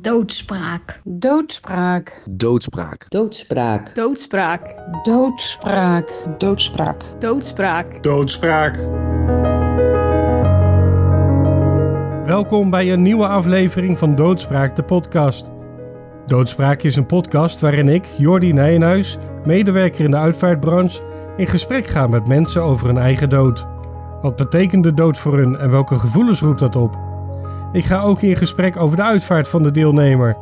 Doodspraak. Doodspraak. Doodspraak. Doodspraak. Doodspraak. Doodspraak. Doodspraak. Doodspraak. Doodspraak. Welkom bij een nieuwe aflevering van Doodspraak, de podcast. Doodspraak is een podcast waarin ik, Jordi Nijenhuis, medewerker in de uitvaartbranche, in gesprek ga met mensen over hun eigen dood. Wat betekent de dood voor hun en welke gevoelens roept dat op? Ik ga ook in gesprek over de uitvaart van de deelnemer.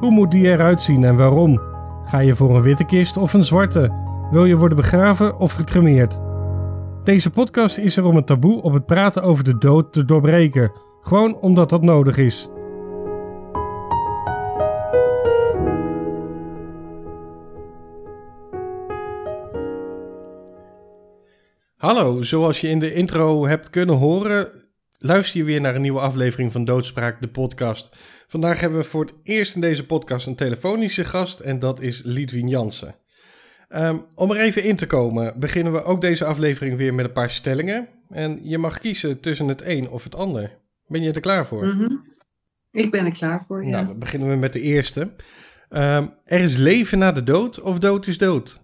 Hoe moet die eruit zien en waarom? Ga je voor een witte kist of een zwarte? Wil je worden begraven of gecremeerd? Deze podcast is er om het taboe op het praten over de dood te doorbreken. Gewoon omdat dat nodig is. Hallo, zoals je in de intro hebt kunnen horen, luister je weer naar een nieuwe aflevering van Doodspraak, de podcast. Vandaag hebben we voor het eerst in deze podcast een telefonische gast en dat is Lidwien Jansen. Um, om er even in te komen, beginnen we ook deze aflevering weer met een paar stellingen. En je mag kiezen tussen het een of het ander. Ben je er klaar voor? Mm -hmm. Ik ben er klaar voor, ja. Nou, dan beginnen we met de eerste. Um, er is leven na de dood of dood is dood?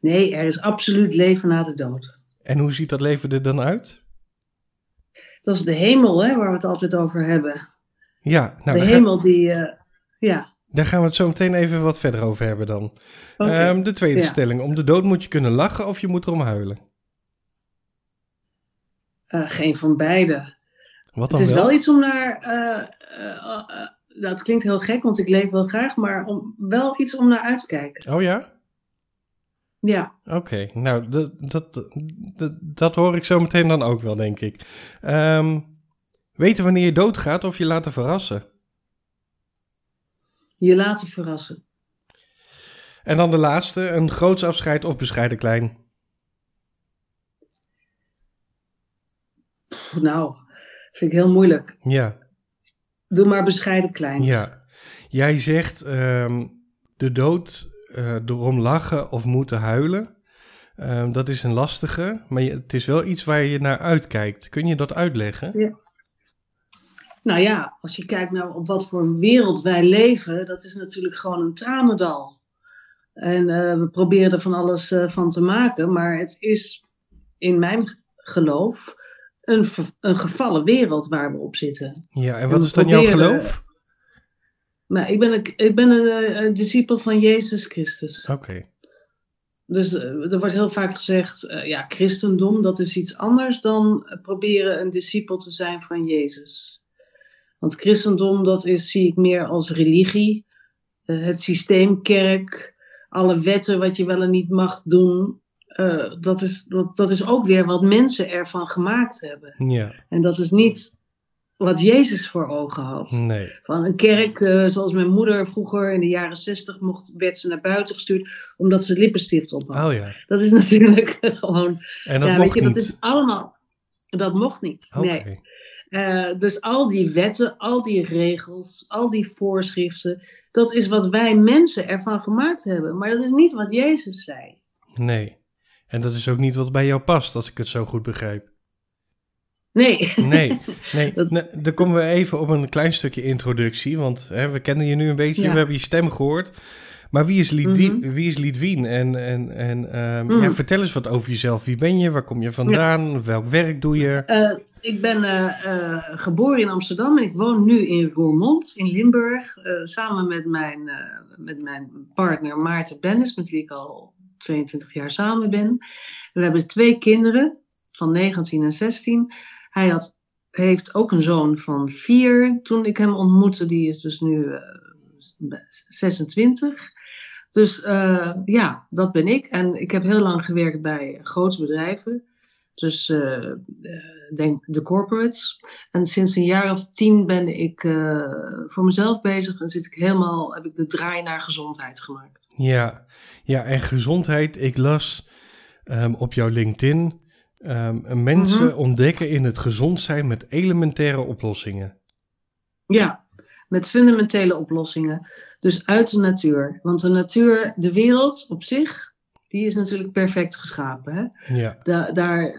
Nee, er is absoluut leven na de dood. En hoe ziet dat leven er dan uit? Dat is de hemel, hè, waar we het altijd over hebben. Ja, nou, de hemel die, uh, ja. Daar gaan we het zo meteen even wat verder over hebben dan. Okay. Um, de tweede ja. stelling. Om de dood moet je kunnen lachen of je moet erom huilen? Uh, geen van beide. Wat dan het is wel? wel iets om naar... Uh, dat klinkt heel gek, want ik leef wel graag, maar om, wel iets om naar uit te kijken. Oh ja? Ja. Oké, okay, nou, dat, dat, dat, dat, hoor ik zo meteen dan ook wel, denk ik. Um, weten wanneer je doodgaat of je laten verrassen? Je laten verrassen. En dan de laatste, een groots afscheid of bescheiden klein? Pff, nou, vind ik heel moeilijk. Ja. Doe maar bescheiden klein. Ja. Jij zegt um, de dood uh, erom lachen of moeten huilen. Uh, dat is een lastige, maar je, het is wel iets waar je naar uitkijkt. Kun je dat uitleggen? Ja. Nou ja, als je kijkt naar op wat voor een wereld wij leven, dat is natuurlijk gewoon een tranendal. En uh, we proberen er van alles van te maken, maar het is in mijn geloof een, een gevallen wereld waar we op zitten. Ja, en wat en is dan jouw geloof? Maar ik ben een, ik ben een, een discipel van Jezus Christus. Oké. Okay. Dus uh, er wordt heel vaak gezegd, uh, ja, christendom, dat is iets anders dan proberen een discipel te zijn van Jezus. Want christendom, dat is, zie ik meer als religie. Uh, het systeem kerk, alle wetten wat je wel en niet mag doen. dat, is, dat, dat is ook weer wat mensen ervan gemaakt hebben. Ja. En dat is niet wat Jezus voor ogen had. Nee. Van een kerk, uh, zoals mijn moeder vroeger in de jaren zestig mocht, werd ze naar buiten gestuurd omdat ze lippenstift op had. Oh ja. Dat is natuurlijk gewoon. En dat ja, mocht weet je, niet. Dat is allemaal. Dat mocht niet. Okay. Nee. Uh, dus al die wetten, al die regels, al die voorschriften, dat is wat wij mensen ervan gemaakt hebben. Maar dat is niet wat Jezus zei. Nee. En dat is ook niet wat bij jou past, als ik het zo goed begrijp. Nee. Nee, nee. dan komen we even op een klein stukje introductie. Want hè, we kennen je nu een beetje, ja. we hebben je stem gehoord. Maar wie is, Lidwien? Mm -hmm. wie is Lidwien? En, en, en mm -hmm. ja, vertel eens wat over jezelf. Wie ben je? Waar kom je vandaan? Ja. Welk werk doe je? Uh, ik ben uh, geboren in Amsterdam en ik woon nu in Roermond in Limburg. samen met mijn, met mijn partner Maarten Bennis, met wie ik al 22 jaar samen ben. We hebben twee kinderen van 19 en 16. Hij had, heeft ook een zoon van vier toen ik hem ontmoette. Die is dus nu uh, 26. Dus uh, ja, dat ben ik. En ik heb heel lang gewerkt bij grote bedrijven. Dus uh, denk de corporates. En sinds een jaar of tien ben ik voor mezelf bezig. En zit ik helemaal, heb ik de draai naar gezondheid gemaakt. Ja, ja en gezondheid. Ik las um, op jouw LinkedIn... Um, mensen mm -hmm. ontdekken in het gezond zijn met elementaire oplossingen. Ja, met fundamentele oplossingen. Dus uit de natuur. Want de natuur, de wereld op zich, die is natuurlijk perfect geschapen. Hè? Ja. Da daar,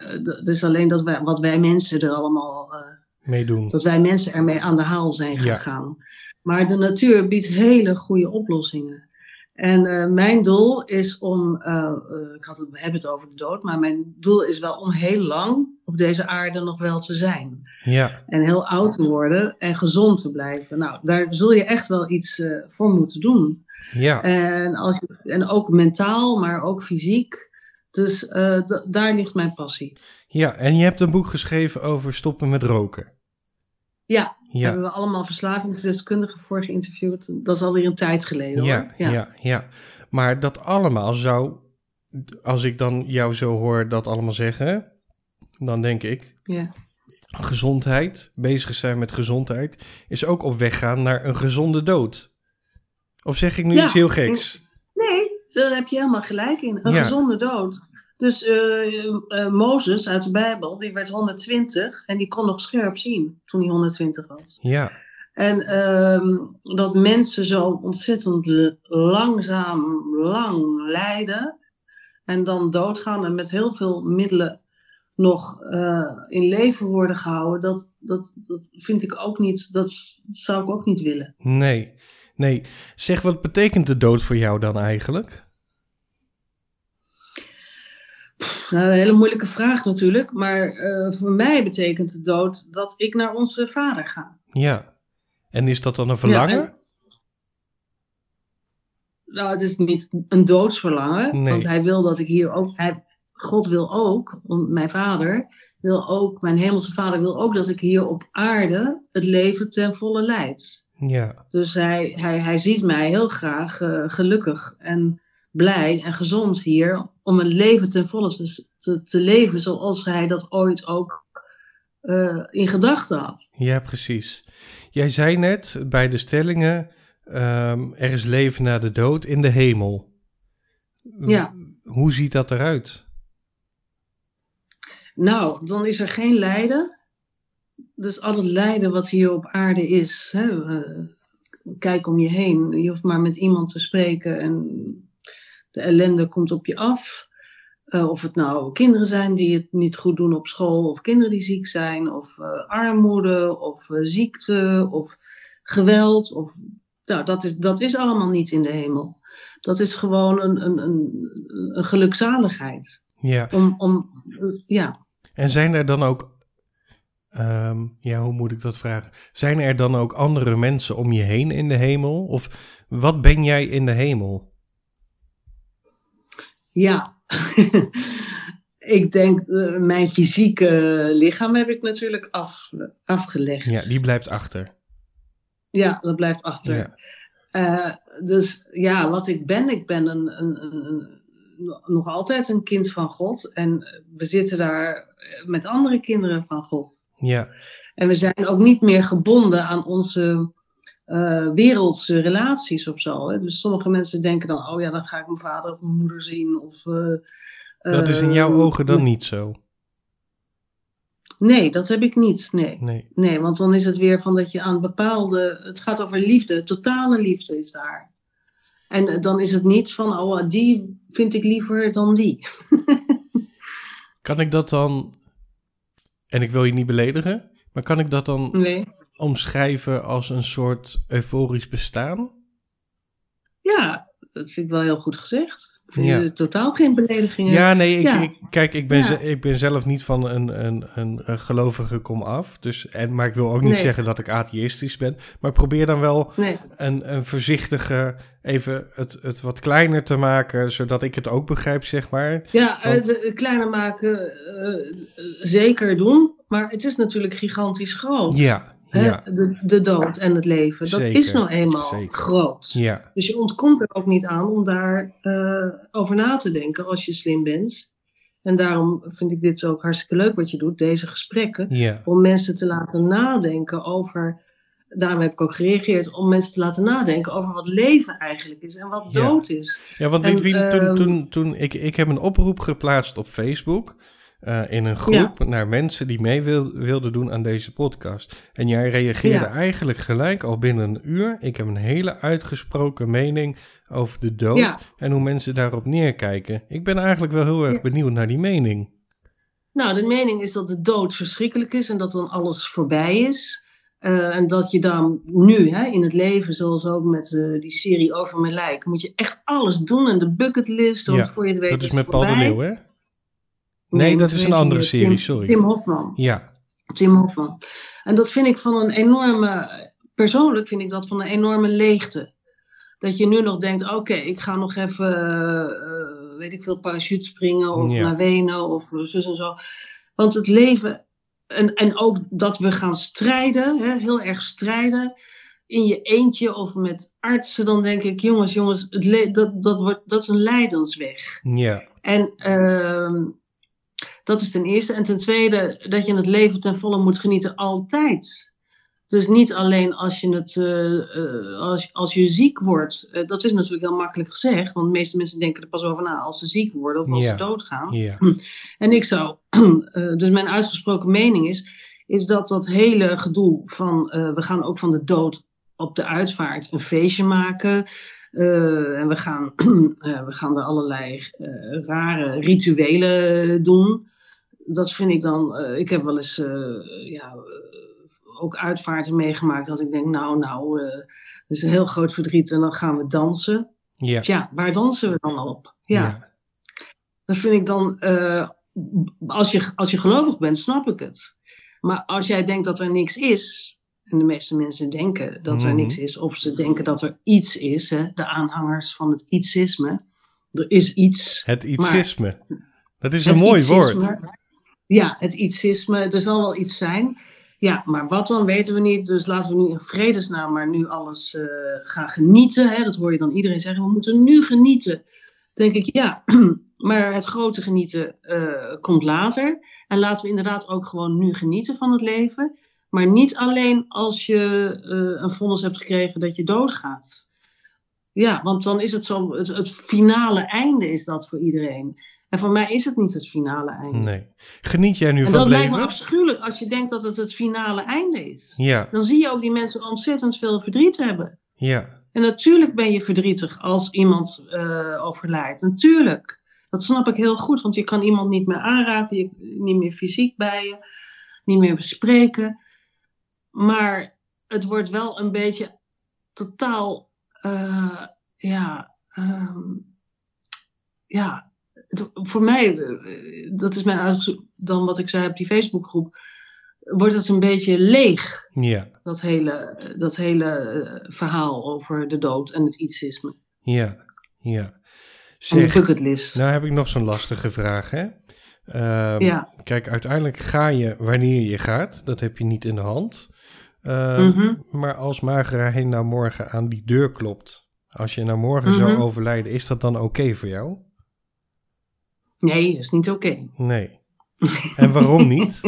dus alleen dat wij, wat wij mensen er allemaal uh, Meedoen. Dat wij mensen ermee aan de haal zijn Ja. gegaan. Maar de natuur biedt hele goede oplossingen. En eh, mijn doel is om, eh, eh, ik had het, we hebben het over de dood, maar mijn doel is wel om heel lang op deze aarde nog wel te zijn. Ja, En heel oud te worden en gezond te blijven. Nou, daar zul je echt wel iets voor moeten doen. ja, En, als je, en ook mentaal, maar ook fysiek. Dus daar ligt mijn passie. ja. En je hebt een boek geschreven over stoppen met roken. Ja, Ja, hebben we allemaal verslavingsdeskundigen voor geïnterviewd. Dat is alweer een tijd geleden ja, hoor. ja, ja. Maar dat allemaal zou, als ik dan jou zo hoor dat allemaal zeggen, dan denk ik, ja. gezondheid, bezig zijn met gezondheid, is ook op weg gaan naar een gezonde dood. Of zeg ik nu Ja. iets heel geks? Nee, daar heb je helemaal gelijk in. Een Ja. gezonde dood. Dus eh, eh, Mozes uit de Bijbel, die werd 120 en die kon nog scherp zien toen hij 120 was. Ja, En ehm, dat mensen zo ontzettend langzaam, lang lijden en dan doodgaan en met heel veel middelen nog eh, in leven worden gehouden, dat, dat, dat vind ik ook niet, dat zou ik ook niet willen. nee, nee. Zeg, wat betekent de dood voor jou dan eigenlijk? Nou, een hele moeilijke vraag natuurlijk, maar eh, voor mij betekent de dood dat ik naar onze vader ga. Ja. En is dat dan een verlangen? en- Nou, het is niet een doodsverlangen, Nee. want hij wil dat ik hier ook. Hij, God wil ook, want mijn vader wil ook, mijn hemelse vader wil ook dat ik hier op aarde het leven ten volle leid. ja. Dus hij, hij, hij ziet mij heel graag eh, gelukkig en blij en gezond hier om het leven ten volle te, te, leven zoals hij dat ooit ook eh, in gedachten had. Ja, precies. Jij zei net bij de stellingen: ehm, er is leven na de dood in de hemel. Ja. Hoe ziet dat eruit? Nou, dan is er geen lijden. Dus al het lijden wat hier op aarde is. Hè, kijk om je heen. Je hoeft maar met iemand te spreken en de ellende komt op je af. Eh, of het nou kinderen zijn die het niet goed doen op school, of kinderen die ziek zijn, of eh, armoede, of eh, ziekte, of geweld. Of, nou, dat, is, dat is allemaal niet in de hemel. Dat is gewoon een, een, een, een gelukzaligheid. Ja. Om, om, ja. En zijn er dan ook. ehm, ja, hoe moet ik dat vragen? Zijn er dan ook andere mensen om je heen in de hemel? Of wat ben jij in de hemel? Ja, ik denk, eh, mijn fysieke lichaam heb ik natuurlijk af, afgelegd. Ja, die blijft achter. Ja, dat blijft achter. Ja. Eh, dus ja, wat ik ben, ik ben een, een, een- nog altijd een kind van God. En we zitten daar met andere kinderen van God. Ja, En we zijn ook niet meer gebonden aan onze eh, wereldse relaties of zo. Hè? Dus sommige mensen denken dan, oh ja, dan ga ik mijn vader of mijn moeder zien. Of, eh, dat is in jouw eh, ogen dan niet zo. Nee, dat heb ik niet. Nee. Nee. nee, want dan is het weer van dat je aan bepaalde. Het gaat over liefde, totale liefde is daar. En dan is het niet van, oh, die vind ik liever dan die. Kan ik dat dan. En ik wil je niet beledigen, maar kan ik dat dan Nee. Omschrijven als een soort euforisch bestaan? Ja, dat vind ik wel heel goed gezegd. Ja. totaal geen beledigingen. Ja, nee, ik, Ja. ik- kijk, ik ben, Ja. ik ben zelf niet van een, een, een, een gelovige kom af. Dus, en, maar ik wil ook niet Nee. zeggen dat ik atheïstisch ben. Maar ik probeer dan wel Nee, een, een voorzichtige, even het, het wat kleiner te maken, zodat ik het ook begrijp, zeg maar. ja, Want- het eh, kleiner maken, eh, zeker doen. Maar het is natuurlijk gigantisch groot. Ja, ja, De, de dood en het leven. Dat Zeker, is nou eenmaal zeker. groot. ja, Dus je ontkomt er ook niet aan om daar eh, over na te denken als je slim bent. En daarom vind ik dit ook hartstikke leuk wat je doet, deze gesprekken. ja, Om mensen te laten nadenken over. Daarom heb ik ook gereageerd om mensen te laten nadenken over wat leven eigenlijk is en wat dood is. ja. Want En, toen, ehm, toen, toen, ik, ik heb een oproep geplaatst op Facebook. Eh, in een groep naar mensen die mee wil, wilden doen aan deze podcast. En jij reageerde Ja. eigenlijk gelijk al binnen een uur. Ik heb een hele uitgesproken mening over de dood Ja. en hoe mensen daarop neerkijken. Ik ben eigenlijk wel heel erg benieuwd naar die mening. Nou, de mening is dat de dood verschrikkelijk is en dat dan alles voorbij is. Uh, en dat je dan nu hè, in het leven, zoals ook met uh, die serie Over mijn lijk, moet je echt alles doen en de bucketlist. Ja, voor je het weet Dat is het met Paul de. Leeuw, hè? Nee, dat is een andere Tim- serie, sorry. Tim Hofman. Ja, Tim Hofman. En dat vind ik van een enorme, persoonlijk vind ik dat van een enorme leegte. Dat je nu nog denkt, oké, ik ga nog even, eh, weet ik veel, parachute springen of Ja. naar Wenen of zus en zo. Want het leven, en, en ook dat we gaan strijden, hè, heel erg strijden, in je eentje of met artsen, dan denk ik, jongens, jongens, het dat, dat, wordt, dat is een lijdensweg. ja, En ehm, dat is ten eerste. En ten tweede, dat je het leven ten volle moet genieten altijd. Dus niet alleen als je, het, eh, eh, als, als je ziek wordt. Eh, dat is natuurlijk heel makkelijk gezegd. Want de meeste mensen denken er pas over na als ze ziek worden of als ze doodgaan. ja, En ik zou, dus mijn uitgesproken mening is, is dat dat hele gedoe van we gaan ook van de dood op de uitvaart een feestje maken. en we gaan, we gaan er allerlei rare rituelen doen. Dat vind ik dan, eh, ik heb wel eens eh, ja, eh, ook uitvaarten meegemaakt dat ik denk, nou, nou, dat is een heel groot verdriet en dan gaan we dansen. ja, Tja, waar dansen we dan op? ja. Dat vind ik dan, als, je, als je gelovig bent, snap ik het. Maar als jij denkt dat er niks is, en de meeste mensen denken dat er Mhm. niks is, of ze denken dat er iets is, hè, de aanhangers van het ietsisme, er is iets. Het ietsisme. Dat is een mooi woord. Ja, het ietsisme, er zal wel iets zijn. Ja, maar wat dan weten we niet. Dus laten we nu in vredesnaam maar nu alles eh, gaan genieten. Hè? Dat hoor je dan iedereen zeggen. We moeten nu genieten. denk ik, ja, maar het grote genieten eh, komt later. En laten we inderdaad ook gewoon nu genieten van het leven. Maar niet alleen als je eh, een vonnis hebt gekregen dat je doodgaat. Ja, want dan is het zo, het, het finale einde is dat voor iedereen. En voor mij is het niet het finale einde. Nee. Geniet jij nu En van dat het lijkt me leven? afschuwelijk als je denkt dat het het finale einde is. Ja, Dan zie je ook die mensen ontzettend veel verdriet hebben. ja, En natuurlijk ben je verdrietig als iemand eh, overlijdt. Natuurlijk. Dat snap ik heel goed, want je kan iemand niet meer aanraken, je, niet meer fysiek bij je, niet meer bespreken. Maar het wordt wel een beetje totaal, eh, ja, ehm, ja, het- voor mij, eh, dat is mijn uitzoek, dan wat ik zei op die Facebookgroep, wordt het een beetje leeg ja, dat hele, dat hele eh, verhaal over de dood en het ietsisme. ja, ja. Zeg, bucketlist. nou heb ik nog zo'n lastige vraag, hè? Ehm, Ja. Kijk, uiteindelijk ga je wanneer je gaat. Dat heb je niet in de hand. Mhm. Maar als Margarijn nou morgen aan die deur klopt, als je nou morgen Mhm. zou overlijden, is dat dan oké voor jou? Nee, dat is niet oké. Nee. En waarom niet?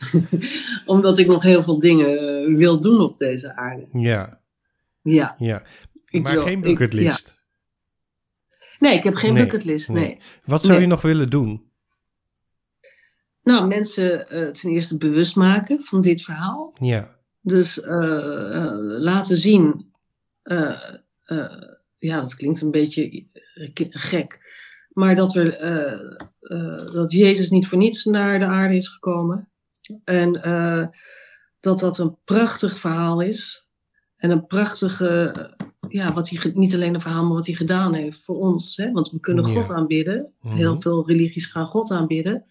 Omdat ik nog heel veel dingen eh, wil doen op deze aarde. Ja, Ja. ja. Ik maar wil- geen ik- bucketlist. Nee, ik heb geen Nee, bucketlist. nee. Nee. Wat zou Nee. je nog willen doen? Nou, mensen eh, ten eerste bewust maken van dit verhaal. Ja, Dus eh, laten zien. ja, dat klinkt een beetje gek. Maar dat, er, eh, eh, dat Jezus niet voor niets naar de aarde is gekomen. En eh, dat dat een prachtig verhaal is. En een prachtige, ja, wat hij, niet alleen een verhaal, maar wat hij gedaan heeft voor ons. Hè? Want we kunnen Ja. God aanbidden. Mhm. Heel veel religies gaan God aanbidden.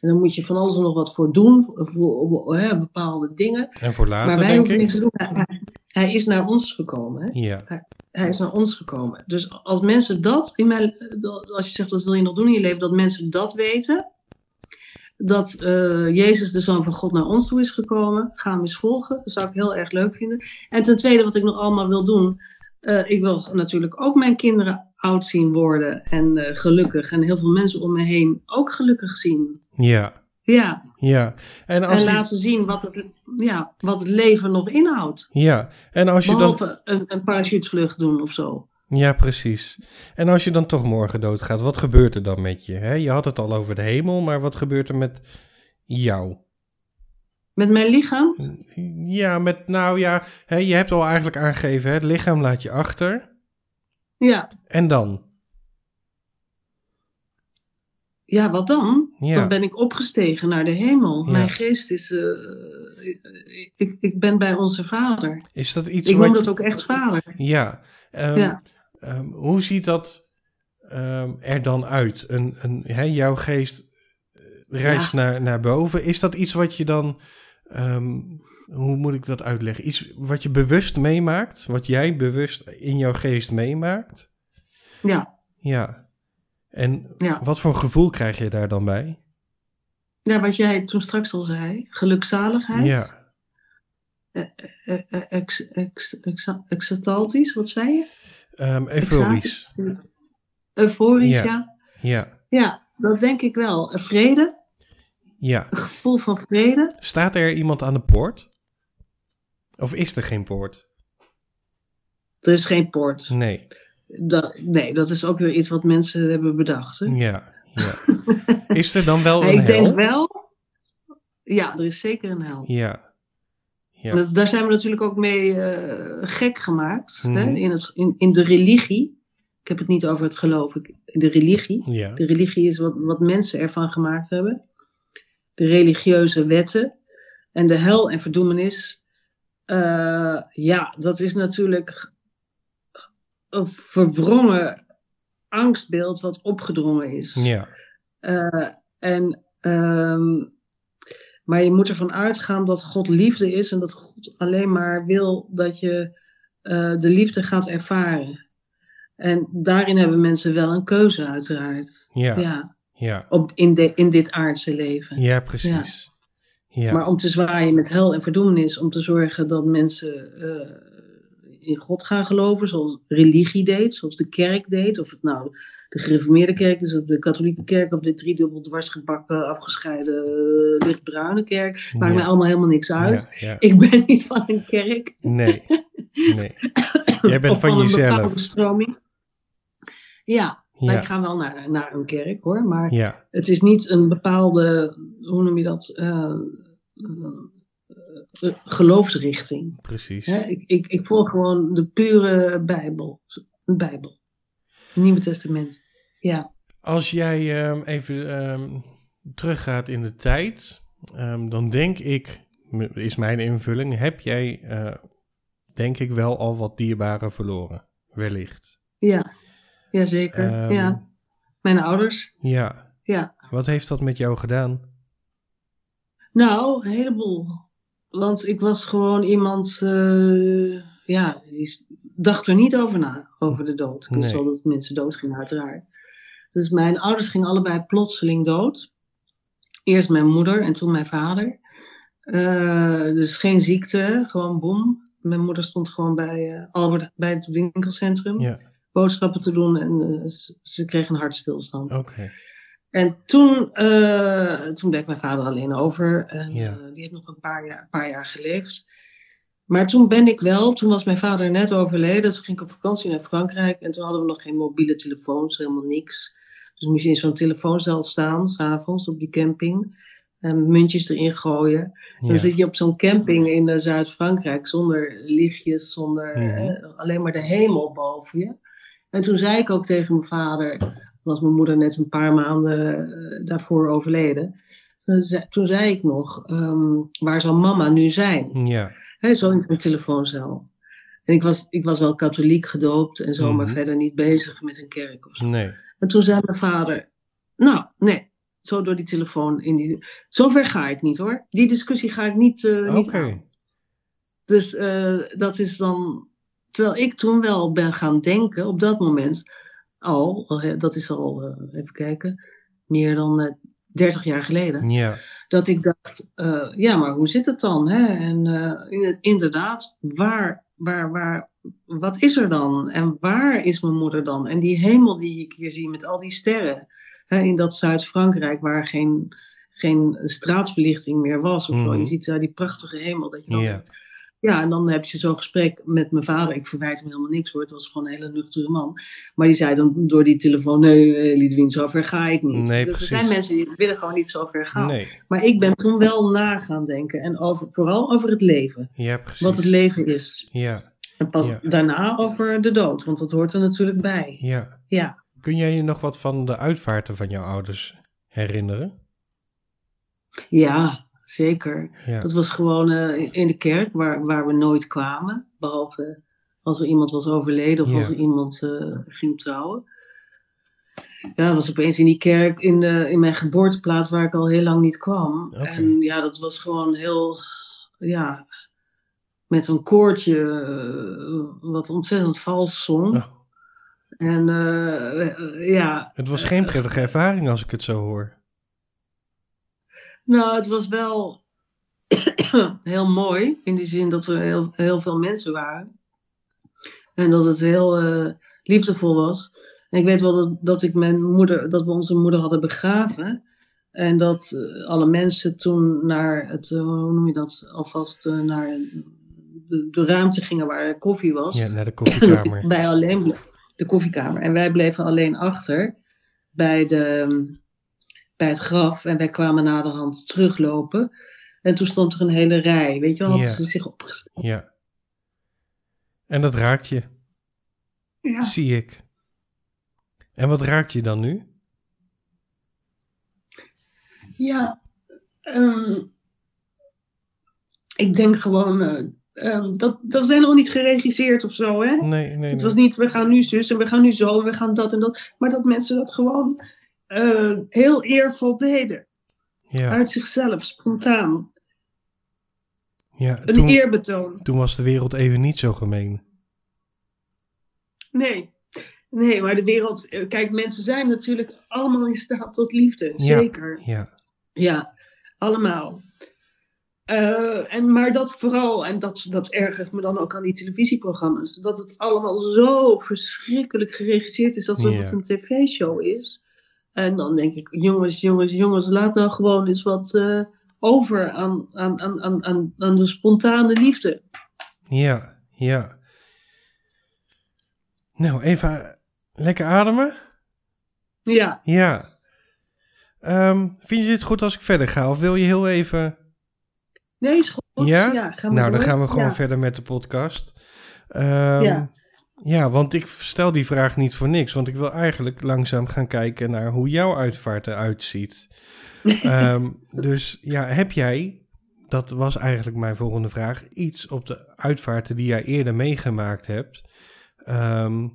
En dan moet je van alles en nog wat voor doen, voor, voor, hè, bepaalde dingen. en voor later maar wij hoeven ik. niks te doen. Hij, hij is naar ons gekomen. Hè? Ja, Hij is naar ons gekomen. Dus als mensen dat, in mijn, als je zegt wat wil je nog doen in je leven, dat mensen dat weten. Dat eh, Jezus, de Zoon van God, naar ons toe is gekomen. Ga hem eens volgen. Dat zou ik heel erg leuk vinden. En ten tweede, wat ik nog allemaal wil doen. eh, ik wil natuurlijk ook mijn kinderen oud zien worden. En eh, gelukkig. En heel veel mensen om me heen ook gelukkig zien. ja, Ja, ja. En als en die- laten zien wat het, ja, wat het leven nog inhoudt. ja, en als je dan een, een parachutevlucht doen of zo. Ja, precies. En als je dan toch morgen doodgaat, wat gebeurt er dan met je? Hè? Je had het al over de hemel, maar wat gebeurt er met jou? Met mijn lichaam? Ja, met, nou ja, hè, je hebt al eigenlijk aangegeven, hè, het lichaam laat je achter. Ja, En dan? Ja, wat dan? Ja. Dan ben ik opgestegen naar de hemel. Ja. Mijn geest is. eh, ik, ik ben bij onze vader. Is dat iets Ik noem je- dat ook echt vader. Ja. Ehm, Ja. ehm, hoe ziet dat ehm, er dan uit? Een, een, hè, jouw geest eh, reist naar, naar boven. Is dat iets wat je dan... hoe moet ik dat uitleggen? Iets wat je bewust meemaakt? Wat jij bewust in jouw geest meemaakt? Ja. Ja. En Ja. wat voor gevoel krijg je daar dan bij? ja, wat jij toen straks al zei: gelukzaligheid. Ja. Eh, eh, ex, exaltisch, wat zei je? Ehm euforisch. Euforisch, Ja. ja. Ja. Ja, dat denk ik wel. Vrede, Ja. een gevoel van vrede. Staat er iemand aan de poort? Of is er geen poort? Er is geen poort. Nee. Dat, nee, dat is ook weer iets wat mensen hebben bedacht. Hè? Ja. ja. Is er dan wel een ik hel? denk wel. Ja, er is zeker een hel. Ja. Ja. Dat- Daar zijn we natuurlijk ook mee eh, gek gemaakt. hè? Mhm. In, het, in, in de religie. Ik heb het niet over het geloof. ik- De religie. Ja. De religie is wat, wat mensen ervan gemaakt hebben. De religieuze wetten. En de hel en verdoemenis. eh, ja, dat is natuurlijk verwrongen angstbeeld wat opgedrongen is. Ja. Eh, en, ehm, maar je moet ervan uitgaan dat God liefde is en dat God alleen maar wil dat je eh, de liefde gaat ervaren. En daarin hebben mensen wel een keuze, uiteraard. Ja. Ja. Ja, Ja. op, in, de, in dit aardse leven. precies. Ja. Maar om te zwaaien met hel en verdoemenis, om te zorgen dat mensen eh, in God gaan geloven, zoals religie deed, zoals de kerk deed. Of het nou de gereformeerde kerk is, of de katholieke kerk, of de driedubbel dwarsgebakken, afgescheiden, eh, lichtbruine kerk. Maakt mij allemaal helemaal niks uit. Ja. ja. Ik ben niet van een kerk. Nee. Nee. Jij bent of van een jezelf. stroming. Ja, Ja. ik ga wel naar, naar een kerk hoor, maar het is niet een bepaalde, hoe noem je dat, eh, geloofsrichting. Precies. Hè? Ik, ik, ik volg gewoon de pure Bijbel. De Bijbel. Nieuwe Testament. Ja. Als jij ehm, even ehm, teruggaat in de tijd, ehm, dan denk ik, is mijn invulling, heb jij eh, denk ik wel al wat dierbaren verloren. Wellicht. Ja. Jazeker. Ehm, ja. Mijn ouders. Ja. Ja. Wat heeft dat met jou gedaan? Nou, een heleboel. Want ik was gewoon iemand, eh, ja, die dacht er niet over na, over de dood. Ik wist wel dat mensen doodgingen, uiteraard. Dus mijn ouders gingen allebei plotseling dood. Eerst mijn moeder en toen mijn vader. Eh, dus geen ziekte, gewoon boem. Mijn moeder stond gewoon bij, eh, Albert, bij het winkelcentrum Ja. boodschappen te doen en ze, ze kreeg een hartstilstand. Oké. En toen, eh, toen bleef mijn vader alleen over. En Ja. eh, die heeft nog een paar jaar, paar jaar geleefd. Maar toen ben ik wel, toen was mijn vader net overleden. Toen ging ik op vakantie naar Frankrijk. En toen hadden we nog geen mobiele telefoons, helemaal niks. Dus moest je in zo'n telefooncel staan, s'avonds op die camping. En muntjes erin gooien. Dan Ja. zit je op zo'n camping in eh, Zuid-Frankrijk zonder lichtjes, zonder Mhm. eh, alleen maar de hemel boven je. En toen zei ik ook tegen mijn vader, was mijn moeder net een paar maanden eh, daarvoor overleden. Toen zei, ik nog, ehm, waar zal mama nu zijn? Ja. Hè, zo in zo'n telefooncel. En ik was, ik was wel katholiek gedoopt en zo, maar Mhm. verder niet bezig met een kerk of zo. Nee. En toen zei mijn vader, nou, nee, zo door die telefoon. In die... Zover ga ik niet hoor. Die discussie ga ik niet, eh niet Oké. aan. Dus eh, dat is dan, terwijl ik toen wel ben gaan denken op dat moment al, hè, dat is al, eh, even kijken, meer dan eh 30 jaar geleden, Ja. dat ik dacht, eh, ja, maar hoe zit het dan? Hè? En eh, in- inderdaad, waar, waar, waar, wat is er dan? En waar is mijn moeder dan? En die hemel die ik hier zie met al die sterren, hè, in dat Zuid-Frankrijk waar geen, geen straatverlichting meer was of zo. Mhm. Je ziet daar die prachtige hemel. Dat je dan Ja. Ja, en dan heb je zo'n gesprek met mijn vader. Ik verwijt hem helemaal niks hoor. Het was gewoon een hele nuchtere man. Maar die zei dan door die telefoon: Nee, eh, Lidwien, zo ver ga ik niet. Nee, dus precies. er zijn mensen die willen gewoon niet zo ver gaan. Nee. Maar ik ben toen wel na gaan denken. En over, vooral over het leven. Ja, precies. Wat het leven is. Ja. En pas Ja. daarna over de dood. Want dat hoort er natuurlijk bij. Ja. Ja. Kun jij je nog wat van de uitvaarten van jouw ouders herinneren? Ja, zeker. Ja. Dat was gewoon eh, in de kerk waar, waar we nooit kwamen. Behalve als er iemand was overleden of Ja. als er iemand eh, ging trouwen. Ja, dat was opeens in die kerk in, de, in mijn geboorteplaats waar ik al heel lang niet kwam. En ja, dat was gewoon heel, ja, met een koortje eh, wat ontzettend vals zong. Oh. En ja, Het was geen prettige ervaring als ik het zo hoor. Nou, het was wel heel mooi. In die zin dat er heel, heel veel mensen waren. En dat het heel eh, liefdevol was. En ik weet wel dat, dat, ik mijn moeder, dat we onze moeder hadden begraven. En dat eh, alle mensen toen naar het, eh, hoe noem je dat, alvast naar de, de ruimte gingen waar koffie was. Ja, naar de koffiekamer. bij alleen de koffiekamer. En wij bleven alleen achter bij, de, bij het graf. En wij kwamen naderhand teruglopen. En toen stond er een hele rij. Weet je wel, hadden Ja. ze zich opgesteld. Ja. En dat raakt je, Ja. zie ik. En wat raakt je dan nu? Ja. ehm, ik denk gewoon... eh, ehm, dat, dat is helemaal niet geregisseerd of zo, hè? Nee, nee, nee. Het was niet, we gaan nu zus en we gaan nu zo en we gaan dat en dat. Maar dat mensen dat gewoon eh, heel eervol deden. Ja, Uit zichzelf, spontaan. ja. Een Toen, eerbetoon. toen was de wereld even niet zo gemeen. Nee. Nee, maar de wereld... eh, Kijk, mensen zijn natuurlijk allemaal in staat tot liefde. Ja. Zeker. Ja, Ja, allemaal. Eh, en, maar dat vooral, en dat, dat ergert me dan ook aan die televisieprogramma's, dat het allemaal zo verschrikkelijk geregisseerd is alsof Ja. het een tv-show is. En dan denk ik, jongens, jongens, jongens, laat nou gewoon eens wat eh, over aan, aan, aan, aan, aan, aan de spontane liefde. ja, ja. Nou, even lekker ademen. Ja, Ja. Ehm, vind je het goed als ik verder ga? Of wil je heel even... nee, is goed. Ja? gaan we nou, dan gaan we gewoon Ja. verder met de podcast. Ehm, Ja. Ja, want ik stel die vraag niet voor niks. Want ik wil eigenlijk langzaam gaan kijken naar hoe jouw uitvaart eruit ziet. Ehm, dus ja, heb jij, dat was eigenlijk mijn volgende vraag, iets op de uitvaarten die jij eerder meegemaakt hebt, ehm,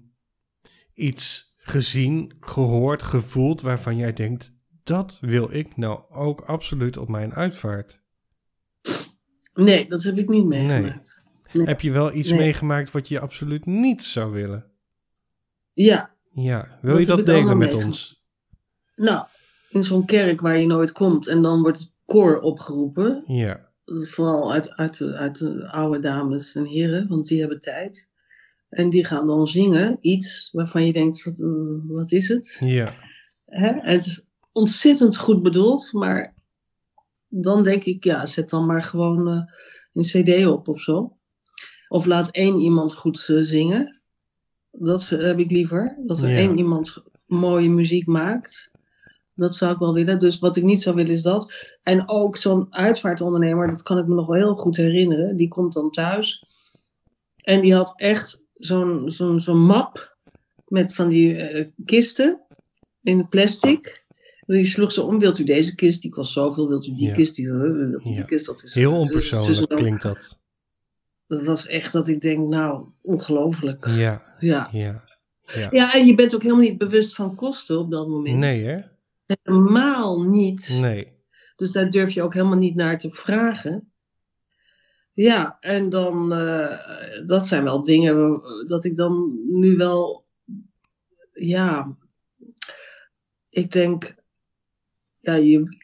iets gezien, gehoord, gevoeld waarvan jij denkt, dat wil ik nou ook absoluut op mijn uitvaart? Nee, dat heb ik niet meegemaakt. Nee. Heb je wel iets Nee. meegemaakt wat je absoluut niet zou willen? Ja, Ja, wil Dat je dat delen met ons? nou, in zo'n kerk waar je nooit komt en dan wordt het koor opgeroepen. Ja, Vooral uit, uit, de, uit de oude dames en heren, want die hebben tijd. En die gaan dan zingen iets waarvan je denkt, van, eh, wat is het? ja, Hè? En het is ontzettend goed bedoeld, maar dan denk ik, ja, zet dan maar gewoon eh, een cd op of zo. Of laat één iemand goed eh, zingen. Dat heb ik liever. Dat er Ja. één iemand mooie muziek maakt. Dat zou ik wel willen. Dus wat ik niet zou willen is dat. En ook zo'n uitvaartondernemer, dat kan ik me nog wel heel goed herinneren. Die komt dan thuis. En die had echt zo'n zo'n zo'n map met van die eh, kisten in plastic. Die sloeg ze om. Wilt u deze kist? Die kost zoveel. Wilt u die Ja. kist? Die, eh, wilt u Ja. die kist? Dat is heel onpersoonlijk klinkt dat. Dat was echt dat ik denk, nou, ongelooflijk. Ja, Ja. ja. Ja. ja, en je bent ook helemaal niet bewust van kosten op dat moment. Nee, hè? Helemaal niet. Nee. Dus daar durf je ook helemaal niet naar te vragen. Ja, en dan, eh, dat zijn wel dingen dat ik dan nu wel, ja, ik denk, ja, je,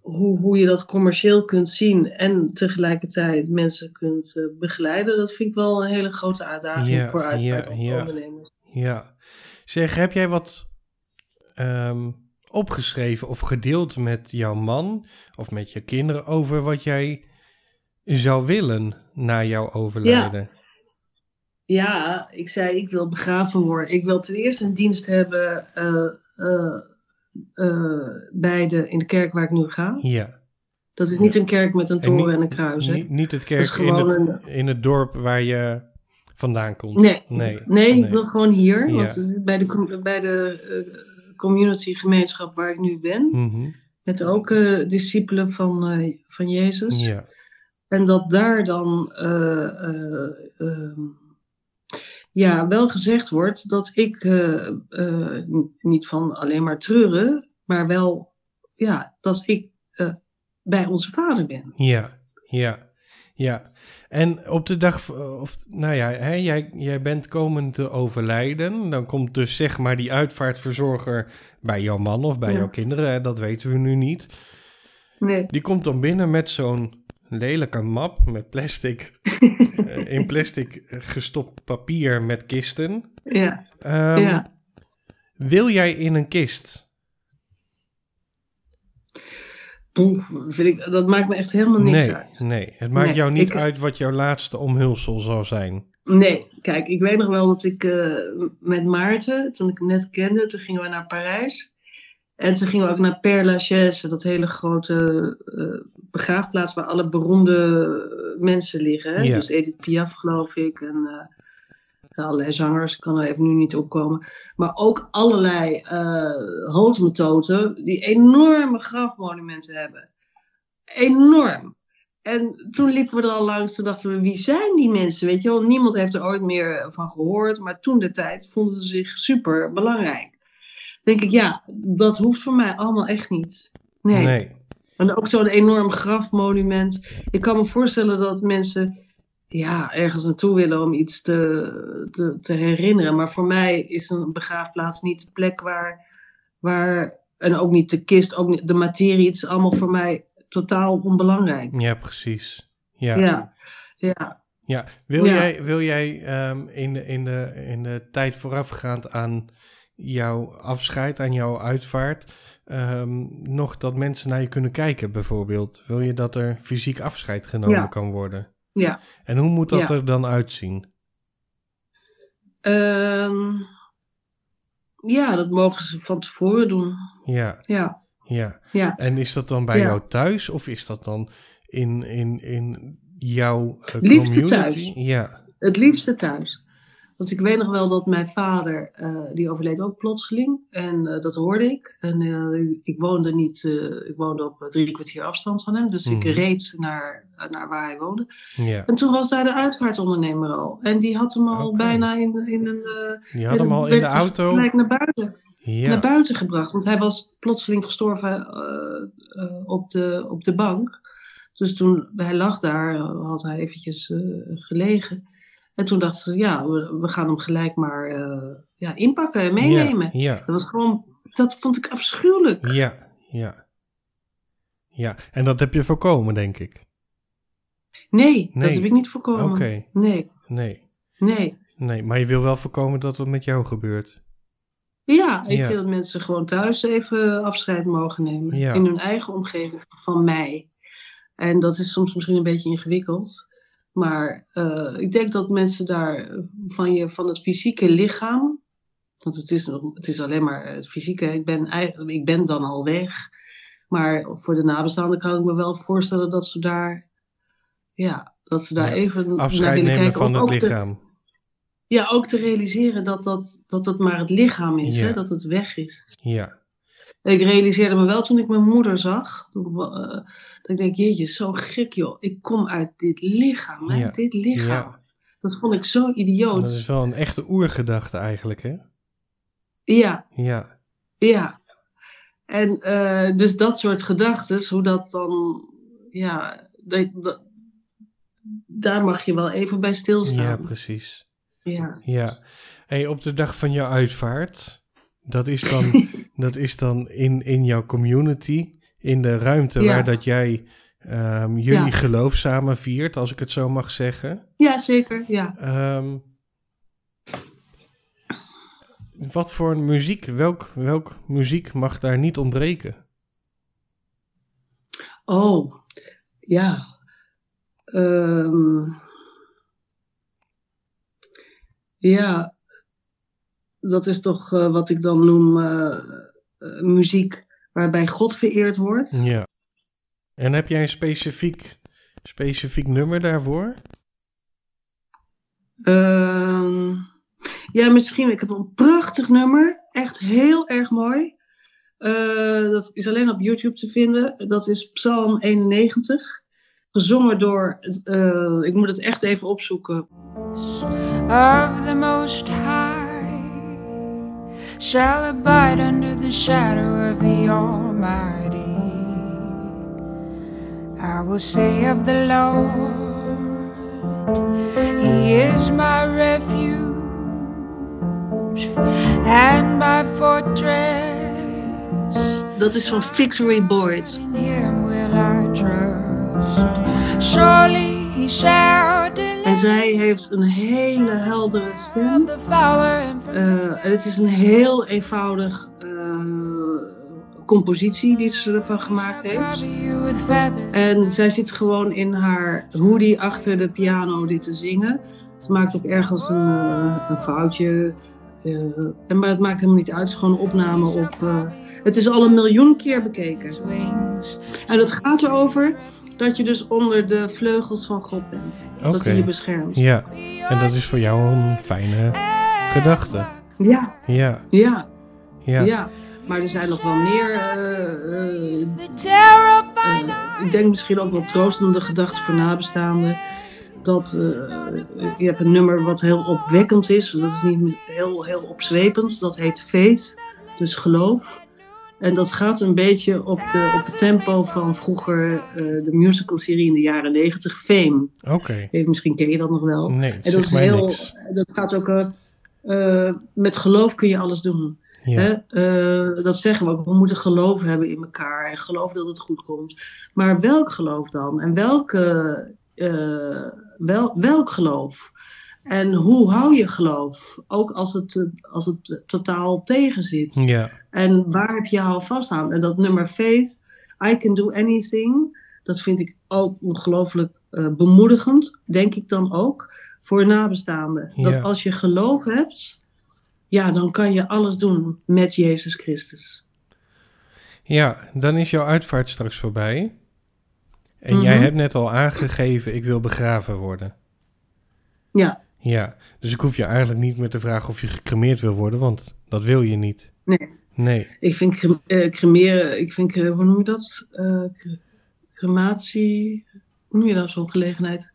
hoe, hoe je dat commercieel kunt zien en tegelijkertijd mensen kunt eh, begeleiden, dat vind ik wel een hele grote uitdaging Ja, voor ja, uitvaartondernemers. Ja. Zeg, heb jij wat ehm, opgeschreven of gedeeld met jouw man of met je kinderen over wat jij zou willen na jouw overlijden? Ja, ik zei ik wil begraven worden. Ik wil ten eerste een dienst hebben eh, eh, eh, bij de, in de kerk waar ik nu ga. Ja. Dat is niet een kerk met een En toren niet- en een kruis. Hè? Niet, niet het kerk in het, in het dorp waar je vandaan komt. Nee, nee, nee, ik wil gewoon hier. Ja. Want bij de, bij de eh, community, gemeenschap waar ik nu ben. Mhm. Met ook uh, discipelen van, uh, van Jezus. Ja. En dat daar dan uh, ja, wel gezegd wordt dat ik niet van alleen maar treuren, maar wel ja, dat ik bij onze vader ben. Ja, ja, ja. En op de dag, of nou ja, hè, jij, jij bent komen te overlijden. Dan komt dus zeg maar die uitvaartverzorger bij jouw man of bij Ja. jouw kinderen. Dat weten we nu niet. Nee, Die komt dan binnen met zo'n lelijke map met plastic. eh, in plastic gestopt papier met kisten. ja, Ehm, ja. Wil jij in een kist? Poeh, vind ik, dat maakt me echt helemaal niks nee, uit. nee, het maakt Nee, jou niet ik- uit wat jouw laatste omhulsel zal zijn. Nee, kijk, ik weet nog wel dat ik eh, met Maarten, toen ik hem net kende, toen gingen we naar Parijs. En toen gingen we ook naar Père Lachaise, dat hele grote eh, begraafplaats waar alle beroemde mensen liggen. Hè? Ja. Dus Edith Piaf, geloof ik, en eh, allerlei zangers, ik kan er even nu niet opkomen. Maar ook allerlei uh, hoofdmethoden die enorme grafmonumenten hebben. Enorm. En toen liepen we er al langs, toen dachten we, wie zijn die mensen? Weet je wel, niemand heeft er ooit meer van gehoord. Maar toen de tijd vonden ze zich super belangrijk. Denk ik, ja, dat hoeft voor mij allemaal echt niet. Nee. nee. En ook zo'n enorm grafmonument. Ik kan me voorstellen dat mensen ja, ergens naartoe willen om iets te, te, te herinneren. Maar voor mij is een begraafplaats niet de plek waar, waar en ook niet de kist, ook niet de materie. Het is allemaal voor mij totaal onbelangrijk. Ja, precies. Ja. Ja, ja. Ja, wil Ja. jij, wil jij ehm, in, de, in, de, in de tijd voorafgaand aan jouw afscheid, aan jouw uitvaart, ehm, nog dat mensen naar je kunnen kijken bijvoorbeeld? Wil je dat er fysiek afscheid genomen Ja. kan worden? ja. En hoe moet dat Ja. er dan uitzien? Ehm, ja, dat mogen ze van tevoren doen. Ja, Ja, ja. ja. En is dat dan bij jou thuis of is dat dan in, in, in jouw eh, community? thuis. Ja, Het liefste thuis. Want ik weet nog wel dat mijn vader, eh, die overleed ook plotseling. En eh, dat hoorde ik. En eh, ik woonde niet, ik woonde op drie kwartier afstand van hem. Dus ik Mhm. reed naar, naar waar hij woonde. En toen was daar de uitvaartondernemer al. En die had hem al bijna in, in een... Je had hem al in de auto. Gelijk naar buiten. Ja, naar buiten gebracht. Want hij was plotseling gestorven op, de, op de bank. Dus toen hij lag daar, had hij eventjes gelegen. En toen dachten ze, ja, we, we gaan hem gelijk maar eh, ja, inpakken en meenemen. Ja, Dat was gewoon, dat vond ik afschuwelijk. ja, ja. Ja, en dat heb je voorkomen, denk ik. Nee, Nee. dat heb ik niet voorkomen. Oké. Nee, Nee, nee. nee, maar je wil wel voorkomen dat het met jou gebeurt. Ja, ik Ja. vind dat mensen gewoon thuis even afscheid mogen nemen. Ja. In hun eigen omgeving van mij. En dat is soms misschien een beetje ingewikkeld. Maar eh, ik denk dat mensen daar van, je, van het fysieke lichaam. Want het is, nog- het is alleen maar het fysieke. Ik ben, ik ben dan al weg. Maar voor de nabestaanden kan ik me wel voorstellen dat ze daar. Ja, dat ze daar Ja, even naar Afscheid willen nemen kijken. van het te- lichaam. ja, ook te realiseren dat dat, dat het maar het lichaam is, Ja. hè, dat het weg is. Ja, ik realiseerde me wel toen ik mijn moeder zag, toen, eh, dat ik denk, jeetje, zo gek joh, ik kom uit dit lichaam, hè, Ja. dit lichaam. ja. Dat vond ik zo idioot. Dat is wel een echte oergedachte eigenlijk, hè? Ja, Ja, ja. En eh, dus dat soort gedachten, hoe dat dan, ja, dat, dat- daar mag je wel even bij ja, stilstaan. precies. Ja, Ja. Hey, op de dag van jouw uitvaart, dat is dan, dat is dan in, in jouw community, in de ruimte Ja. waar dat jij ehm, jullie Ja. geloof samen viert, als ik het zo mag zeggen. ja zeker, ja. Ehm, wat voor muziek, welk, welk muziek mag daar niet ontbreken? Oh, ja. Ehm, ja, dat is toch eh, wat ik dan noem eh, eh, muziek waarbij God vereerd wordt. Ja. En heb jij een specifiek, specifiek nummer daarvoor? Ehm, Ja, misschien. Ik heb een prachtig nummer. Echt heel erg mooi. Uh, dat is alleen op YouTube te vinden. Dat is Psalm 91. Gezongen door, uh, ik moet het echt even opzoeken. Of the most high shall abide under the shadow of the Almighty. I will say of the Lord, He is my refuge and my fortress. Dat is van Victory Boyd. In Him will I trust. Surely He shall en zij heeft een hele heldere stem. Uh, en het is een heel eenvoudig compositie die ze ervan gemaakt heeft. En zij zit gewoon in haar hoodie achter de piano dit te zingen. Ze maakt ook ergens een, uh, een foutje. Uh, maar het maakt helemaal niet uit. Het is gewoon een opname op. Het is al een miljoen keer bekeken. En het gaat erover dat je dus onder de vleugels van God bent. Okay. Dat hij je beschermt. Ja, en dat is voor jou een fijne gedachte. Ja. Ja. Ja. Ja. ja. Maar er zijn nog wel meer. Uh, uh, ik denk misschien ook wel troostende gedachten voor nabestaanden. Dat je hebt een nummer wat heel opwekkend is. Dat is niet heel, heel opzwepend. Dat heet Faith, dus geloof. En dat gaat een beetje op, de, op het tempo van vroeger de musical-serie in de jaren negentig, Fame. Oké. Misschien ken je dat nog wel. Nee, en dat is heel. Dat gaat ook. met geloof kun je alles doen. Ja. Uh, dat zeggen we ook. We moeten geloof hebben in elkaar en geloof dat het goed komt. Maar welk geloof dan? En welke, uh, wel, welk geloof? En hoe hou je geloof? Ook als het, als het totaal tegen zit. Ja. En waar heb je houvast aan? En dat nummer Faith, I can do anything, dat vind ik ook ongelooflijk uh, bemoedigend, denk ik dan ook, voor nabestaanden. Ja. Dat als je geloof hebt, ja, dan kan je alles doen met Jezus Christus. Ja, dan is jouw uitvaart straks voorbij. En jij mhm. hebt net al aangegeven, ik wil begraven worden. Ja. Ja, dus ik hoef je eigenlijk niet meer te vragen of je gecremeerd wil worden, want dat wil je niet. Nee. Nee. Ik vind uh, cremeren, ik vind, uh, hoe noem je dat? Uh, crematie, hoe noem je dat zo'n gelegenheid?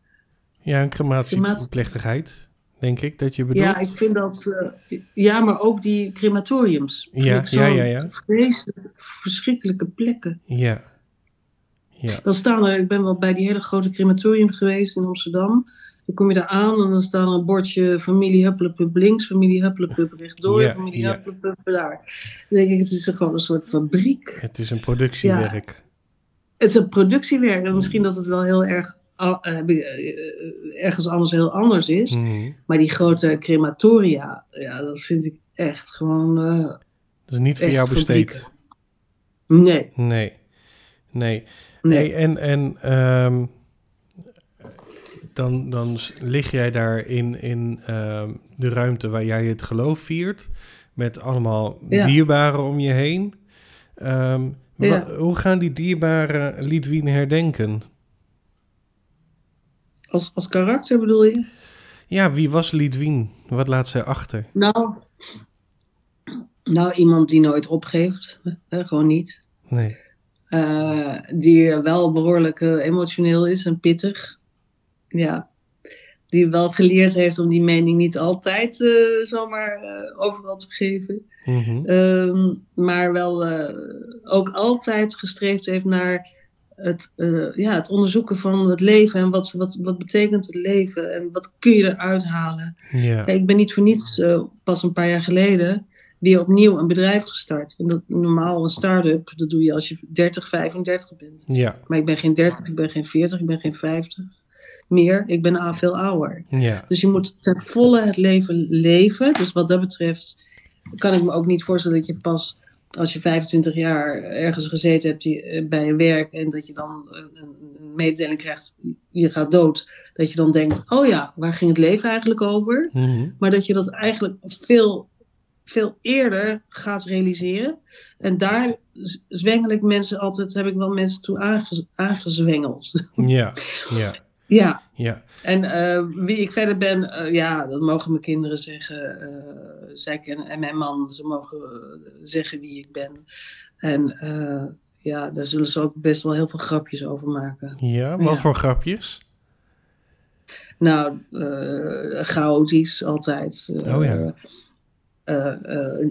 Ja, een crematieplechtigheid denk ik, dat je bedoelt. Ja, ik vind dat... Uh, ja, maar ook die crematoriums. Ja, ja, ja, ja. Vreselijk, verschrikkelijke plekken. Ja. ja. Dan staan er... Ik ben wel bij die hele grote crematorium geweest in Amsterdam. Dan kom je daar aan en dan staat er een bordje familie Huppelepup links, familie Huppelepup rechtdoor, ja, familie ja. Huppelepup daar. Dan denk ik, het is gewoon een soort fabriek. Het is een productiewerk. Ja. Het is een productiewerk en misschien dat het wel heel erg uh, ergens anders heel anders is. Mhm. Maar die grote crematoria, ja, dat vind ik echt gewoon. Uh, dat is niet voor jou besteed. Nee. Nee. Nee. Nee. en en um, dan, dan lig jij daar in, in uh, de ruimte waar jij het geloof viert. Met allemaal ja. dierbaren om je heen. Um, ja. Hoe gaan die dierbaren Lidwien herdenken? Als, als karakter bedoel je? Ja, wie was Lidwien? Wat laat zij achter? Nou, nou iemand die nooit opgeeft. Hè, gewoon niet. Nee. Uh, die wel behoorlijk uh, emotioneel is en pittig. Ja. Die wel geleerd heeft om die mening niet altijd uh, zomaar overal te geven. Mm -hmm. maar wel ook altijd gestreefd heeft naar het, ja, het onderzoeken van het leven en wat, wat, wat betekent het leven en wat kun je eruit halen. Kijk, ik ben niet voor niets pas een paar jaar geleden weer opnieuw een bedrijf gestart. En dat normaal een start-up, dat doe je als je 30, 35 bent. Ja. Maar ik ben geen 30, ik ben geen 40, ik ben geen 50 meer. Ik ben al veel ouder. Ja. Dus je moet ten volle het leven leven. Dus wat dat betreft kan ik me ook niet voorstellen dat je pas als je 25 jaar ergens gezeten hebt eh, bij een werk en dat je dan een mededeling krijgt, je gaat dood, dat je dan denkt, oh ja, waar ging het leven eigenlijk over? Mhm. Maar dat je dat eigenlijk veel, veel eerder gaat realiseren. En daar zwengel ik mensen altijd, heb ik wel mensen toe aangezwengeld. Ja, ja. Ja. Ja. En eh, wie ik verder ben, eh, ja, dat mogen mijn kinderen zeggen. zij kennen, en mijn man, ze mogen zeggen wie ik ben. En ja, daar zullen ze ook best wel heel veel grapjes over maken. Ja, wat Ja. voor grapjes? Nou, chaotisch altijd. Oh ja.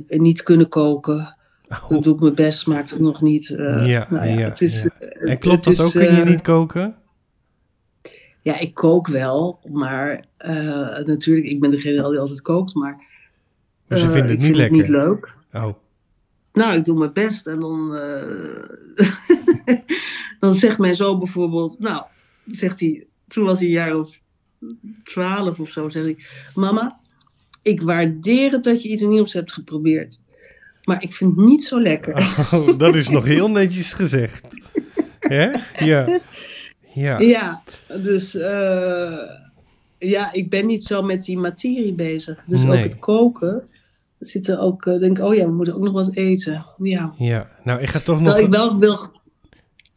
niet kunnen koken. Dan doe ik mijn best, smaakt het nog niet. Ja, nou ja, ja, het is, ja. En klopt dat ook? Kun je niet koken? Ja, ik kook wel, maar eh, natuurlijk, ik ben degene die altijd kookt, maar... Maar ze eh, vinden het ik niet lekker. niet leuk. Oh, Nou, ik doe mijn best en dan... eh, dan zegt mijn zoon bijvoorbeeld... Nou, zegt hij... Toen was hij een jaar of twaalf of zo, zegt hij... Mama, ik waardeer het dat je iets nieuws hebt geprobeerd. Maar ik vind het niet zo lekker. Oh, dat is nog heel netjes gezegd. Hè? Ja. Ja. Ja, dus eh, ja, ik ben niet zo met die materie bezig. Dus Nee. ook het koken zit er ook, eh, denk ik, oh ja, we moeten ook nog wat eten. Ja, Ja. Nou, ik ga toch nog... Terwijl ik wel wil,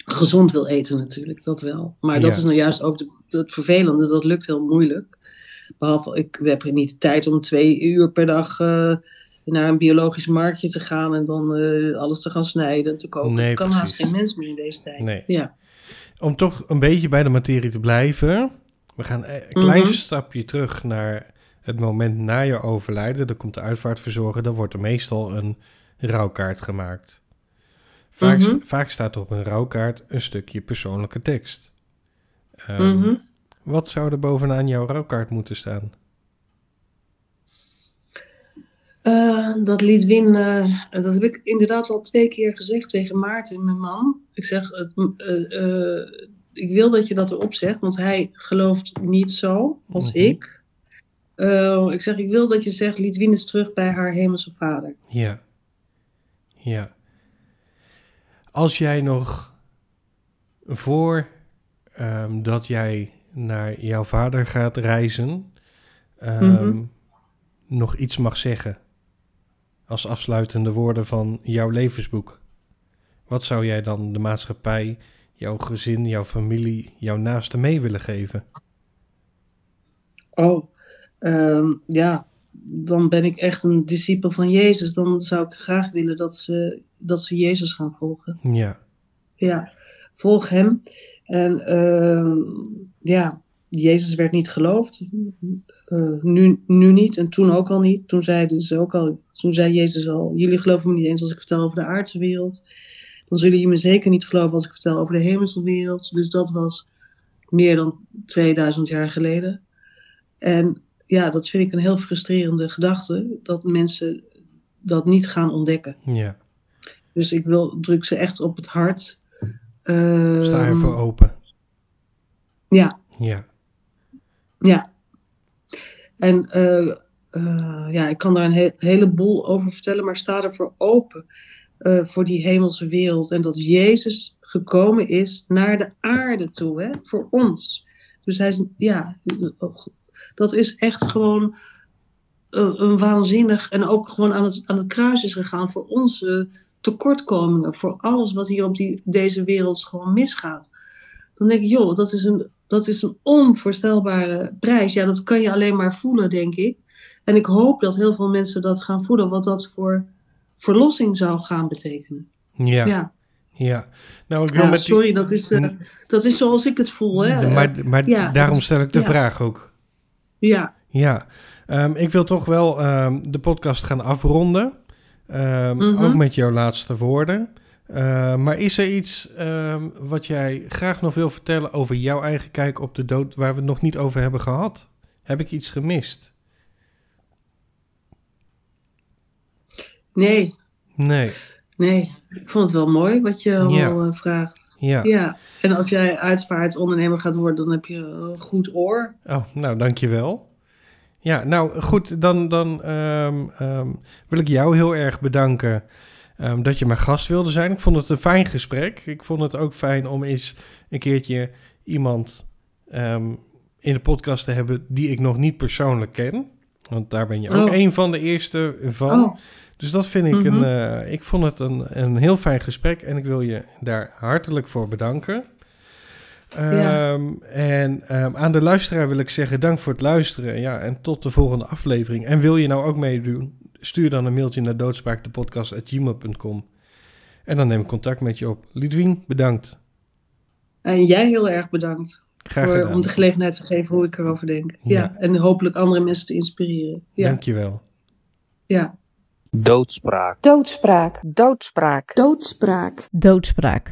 gezond wil eten natuurlijk, dat wel. Maar dat is nou juist ook de- het vervelende, dat lukt heel moeilijk. Behalve, ik hebben niet de tijd om twee uur per dag eh, naar een biologisch marktje te gaan en dan alles te gaan snijden en te koken. Nee, dat kan haast geen mens meer in deze tijd. Nee. Ja. Om toch een beetje bij de materie te blijven. We gaan een klein Mhm. stapje terug naar het moment na je overlijden. Dan komt de uitvaartverzorger. Dan wordt er meestal een rouwkaart gemaakt. Vaak, Mhm. st- vaak staat er op een rouwkaart een stukje persoonlijke tekst. Ehm, Mhm. Wat zou er bovenaan jouw rouwkaart moeten staan? Eh, dat liet Win, eh, dat heb ik inderdaad al twee keer gezegd tegen Maarten, mijn man. Ik zeg, het, eh, ik wil dat je dat erop zegt, want hij gelooft niet zo als Mhm. ik. Ik zeg, ik wil dat je zegt, Lidwin is terug bij haar hemelse vader. Ja. Ja. Als jij nog voor ehm, dat jij naar jouw vader gaat reizen, ehm, Mhm. nog iets mag zeggen als afsluitende woorden van jouw levensboek, wat zou jij dan de maatschappij, jouw gezin, jouw familie, jouw naasten mee willen geven? Oh, ehm, ja, dan ben ik echt een discipel van Jezus. Dan zou ik graag willen dat ze, dat ze Jezus gaan volgen. Ja, Ja, volg hem. En ehm, ja, Jezus werd niet geloofd. Eh, nu, nu niet en toen ook al niet. Toen zeiden ze ook al, toen zei Jezus al, jullie geloven me niet eens als ik vertel over de aardse wereld. Dan zullen jullie me zeker niet geloven als ik vertel over de hemelse wereld. Dus dat was meer dan 2000 jaar geleden. En ja, dat vind ik een heel frustrerende gedachte, dat mensen dat niet gaan ontdekken. ja. Dus ik wil, druk ze echt op het hart. Ehm, Sta ervoor open. Ja, Ja, ja. En eh, eh, ja, ik kan daar een he- heleboel over vertellen, maar sta ervoor open. eh, voor die hemelse wereld. En dat Jezus gekomen is naar de aarde toe, hè, voor ons. Dus hij is, ja, dat is echt gewoon een waanzinnig. En ook gewoon aan het, aan het kruis is gegaan voor onze tekortkomingen. Voor alles wat hier op die, deze wereld gewoon misgaat. Dan denk ik, joh, dat is, een, dat is een onvoorstelbare prijs. Ja, dat kan je alleen maar voelen, denk ik. En ik hoop dat heel veel mensen dat gaan voelen, wat dat voor verlossing zou gaan betekenen. ja, ja. Ja, Nou, ik wil ja met die- sorry, dat is, eh, dat is zoals ik het voel. Hè? Maar, maar ja, daarom stel ik de vraag ook. ja, Ja, Ehm, ik wil toch wel ehm, de podcast gaan afronden. Ehm, Mhm. Ook met jouw laatste woorden. Ehm, maar is er iets ehm, wat jij graag nog wil vertellen over jouw eigen kijk op de dood waar we het nog niet over hebben gehad? Heb ik iets gemist? nee, Nee. nee. Ik vond het wel mooi wat je al Ja. eh, vraagt. Ja. Ja, en als jij uitvaartondernemer gaat worden, dan heb je een goed oor. Oh, nou, dankjewel. Ja, nou goed, dan, dan ehm, ehm, wil ik jou heel erg bedanken ehm, dat je mijn gast wilde zijn. Ik vond het een fijn gesprek. Ik vond het ook fijn om eens een keertje iemand ehm, in de podcast te hebben die ik nog niet persoonlijk ken. Want daar ben je ook Oh. een van de eerste van. Oh, Dus dat vind ik Mhm. een. eh, ik vond het een, een heel fijn gesprek en ik wil je daar hartelijk voor bedanken. Ja. Ehm, en aan de luisteraar wil ik zeggen dank voor het luisteren. Ja, en tot de volgende aflevering. En wil je nou ook meedoen? Stuur dan een mailtje naar doodspraaktepodcast.gmail.com. En dan neem ik contact met je op. Lidwien, bedankt. En jij heel erg bedankt. Graag voor, gedaan. om de gelegenheid te geven hoe ik erover denk. Ja. Ja. En hopelijk andere mensen te inspireren. Ja. Dankjewel. ja. Doodspraak. Doodspraak. Doodspraak. Doodspraak. Doodspraak.